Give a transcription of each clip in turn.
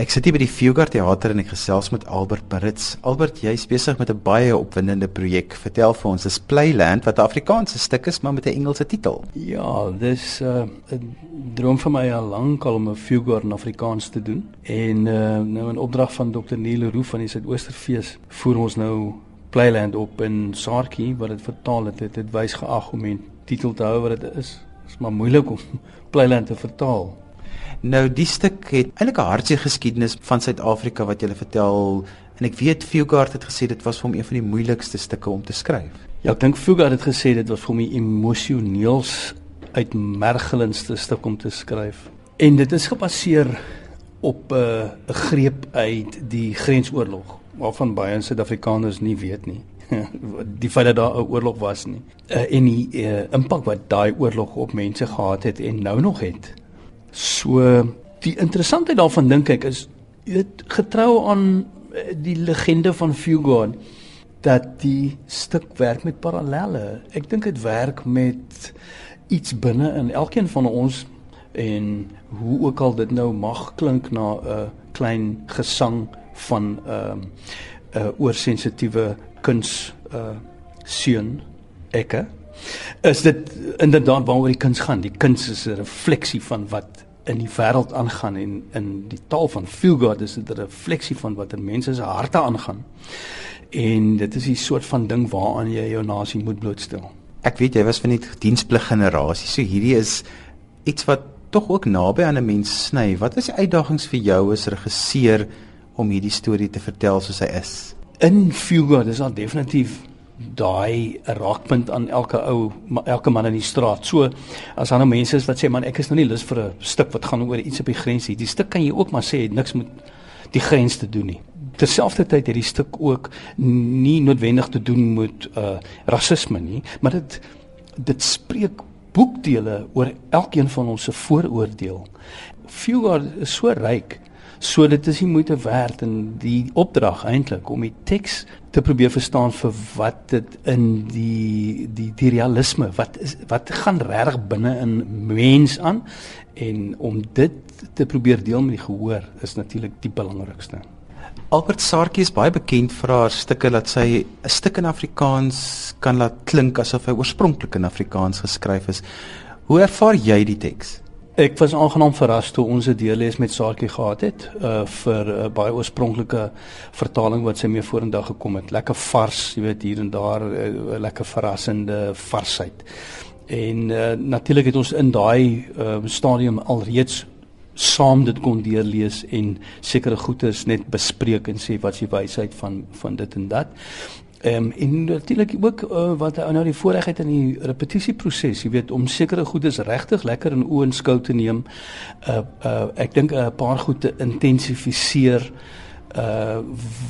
Ek sit hier by die Fugard Theater en ek gesels met Albert Parits. Albert, jy's besig met 'n baie opwindende projek. Vertel vir ons, dis Playland wat 'n Afrikaanse stuk is, maar met 'n Engelse titel. Ja, dis uh, 'n droom van my al lank al om 'n Fugard in Afrikaans te doen. En uh, nou in opdrag van Dr. Neil Roo van die Suidoosterfees voer ons nou Playland op in Saartjie wat dit vertaal het. Dit het wys geag om die titel te hou wat dit is. Dit is maar moeilik om Playland te vertaal. Nou die stuk het eintlik 'n hartseer geskiedenis van Suid-Afrika wat jy vertel en ek weet Fugard het gesê dit was vir hom een van die moeilikste stukke om te skryf. Ja, ek dink Fugard het gesê dit was vir hom die emosioneels uitmergelendste stuk om te skryf. En dit is gebaseer op 'n uh, greep uit die grensoorlog waarvan baie Suid-Afrikaners nie weet nie. die feit dat daar 'n oorlog was nie. Uh, en die uh, impak wat daai oorlog op mense gehad het en nou nog het. So die interessantheid daarvan dink ek is dit getrou aan eh, die legende van Fugard dat die stuk werk met parallelle. Ek dink dit werk met iets binne in elkeen van ons en hoe ook al dit nou mag klink na 'n uh, klein gesang van 'n uh, 'n uh, oorsensitiewe kuns uh seun ekke is dit inderdaad waaroor die kuns gaan. Die kuns is 'n refleksie van wat in die wêreld aangaan en in die taal van god is dit 'n refleksie van wat in mense se harte aangaan. En dit is 'n soort van ding waaraan jy jou nasie moet blootstel. Ek weet jy was van die diensplig generasie. So hierdie is iets wat tog ook naby aan 'n mens sny. Wat is die uitdagings vir jou as regisseur om hierdie storie te vertel soos hy is? In god is daar definitief daai raakpunt aan elke ou elke man in die straat. So as daar nou mense is wat sê man ek is nou nie lus vir 'n stuk wat gaan oor iets op die grens hier. Die stuk kan jy ook maar sê het niks met die grens te doen nie. Terselfdertyd het die stuk ook nie noodwendig te doen met uh rasisme nie, maar dit dit spreek boekdele oor elkeen van ons se vooroordeel. Fugard is so ryk So dit is nie moeite werd en die opdrag eintlik om die teks te probeer verstaan vir wat dit in die die die realisme wat is wat gaan regtig binne in mens aan en om dit te probeer deel met die gehoor is natuurlik die belangrikste. Albert Saartjie is baie bekend vir haar stukke dat sy 'n stuk in Afrikaans kan laat klink asof hy oorspronklik in Afrikaans geskryf is. Hoe ervaar jy die teks? Ek was aangenaam verras toe ons 'n deurlees met Saartjie gehad het uh vir 'n uh, baie oorspronklike vertaling wat sy mee vorendag gekom het. Lekker vars, jy weet hier en daar 'n uh, lekker verrassende varsheid. En uh natuurlik het ons in daai uh stadium alreeds saam dit kon deurlees en sekere goedes net bespreek en sê wat is die wysheid van van dit en dat. Ehm um, en natuurlik ook uh, wat hy nou die voorreg het in die repetisieproses, jy weet om sekere goedes regtig lekker in oënskou te neem. Uh uh ek dink 'n paar goed te intensifiseer uh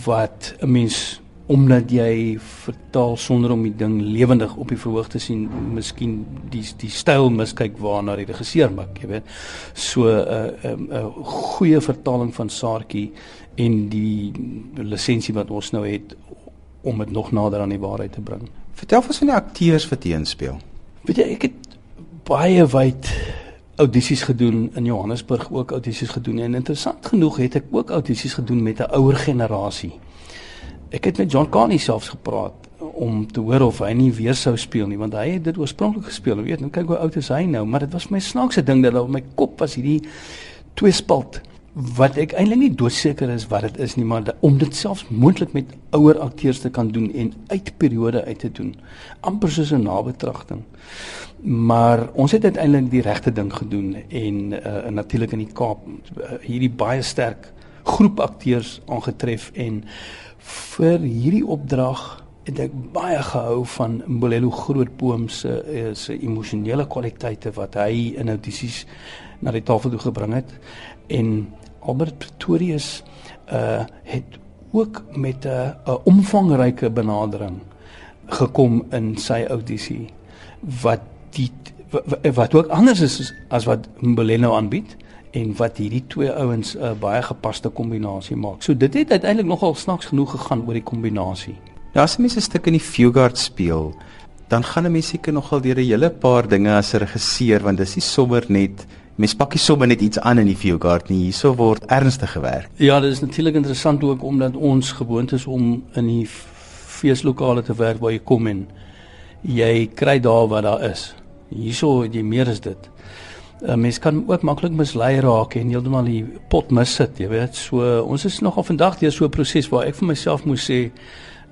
wat 'n mens omdat jy vertaal sonder om die ding lewendig op die verhoog te sien, miskien die die styl miskyk waarna die regisseur maak, jy weet. So 'n uh, 'n uh, uh, goeie vertaling van Saartjie en die lisensie wat ons nou het om dit nog nader aan die waarheid te bring. Vertel ons van die akteurs wat hier speel. Weet jy, ek het baie wyd audisies gedoen in Johannesburg ook audisies gedoen en interessant genoeg het ek ook audisies gedoen met 'n ouer generasie. Ek het met John Carney selfs gepraat om te hoor of hy nie weer sou speel nie want hy het dit oorspronklik gespeel. Jy weet, nou kyk hoe oud is hy nou, maar dit was my snaakse ding dat op my kop was hierdie twee spalt wat ek eintlik nie doodseker is wat dit is nie maar om dit selfs moontlik met ouer akteurs te kan doen en uit periode uit te doen. Amper soos 'n nabetragting maar ons het uiteindelik die regte ding gedoen en uh, natuurlik in die Kaap uh, hierdie baie sterk groep akteurs aangetref en vir hierdie opdrag het ek baie gehou van Mbolelo Grootboom se uh, se emosionele kwaliteite wat hy in audisies na die tafel toe gebring het. En Albert Pretorius uh het ook met 'n 'n omvangryke benadering gekom in sy audisie wat die wat ook anders is as wat Mbeleno aanbied en wat hierdie twee ouens 'n uh, baie gepaste kombinasie maak. So dit het uiteindelik nogal snaaks genoeg gegaan oor die kombinasie. Ja, as mense 'n stuk in die Fugard speel, dan gaan 'n mens seker nogal deur 'n hele paar dinge as 'n regisseur want dis nie sommer net mens pakkie sommer net iets aan in die Viewgard nie. Hierso word ernstig gewerk. Ja, dit is natuurlik interessant ook omdat ons gewoond is om in die feeslokale te werk waar jy kom en jy kry daar wat daar is. Hierso het jy meer as dit. 'n uh, Mens kan ook maklik mislei raak en heeltemal die pot mis sit, jy weet. So ons is nogal vandag deur so 'n proses waar ek vir myself moet sê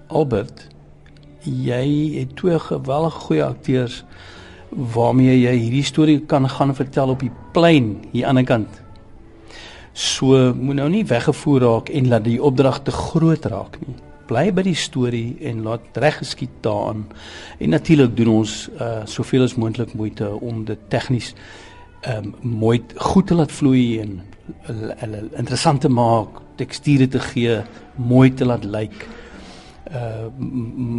Albert, jy het twee geweldige goeie akteurs waarmee jy hierdie storie kan gaan vertel op die plein hier aan die kant. So moet nou nie weggevoer raak en laat die opdrag te groot raak nie. Bly by die storie en laat reg geskied daaraan. En natuurlik doen ons uh soveel as moontlik moeite om dit tegnies um mooi goed te laat vloei en hulle interessant te maak, teksture te gee, mooi te laat lyk. Like. Uh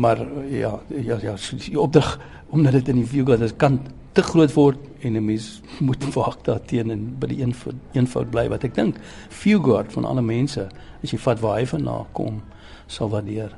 maar ja, ja ja, die opdrag omdat dit in die view is kan te groot word en 'n mens moet waak daarteen en by die eenvoud eenvoud bly wat ek dink view guard van alle mense as jy vat waar hy vandaan kom sal waardeer.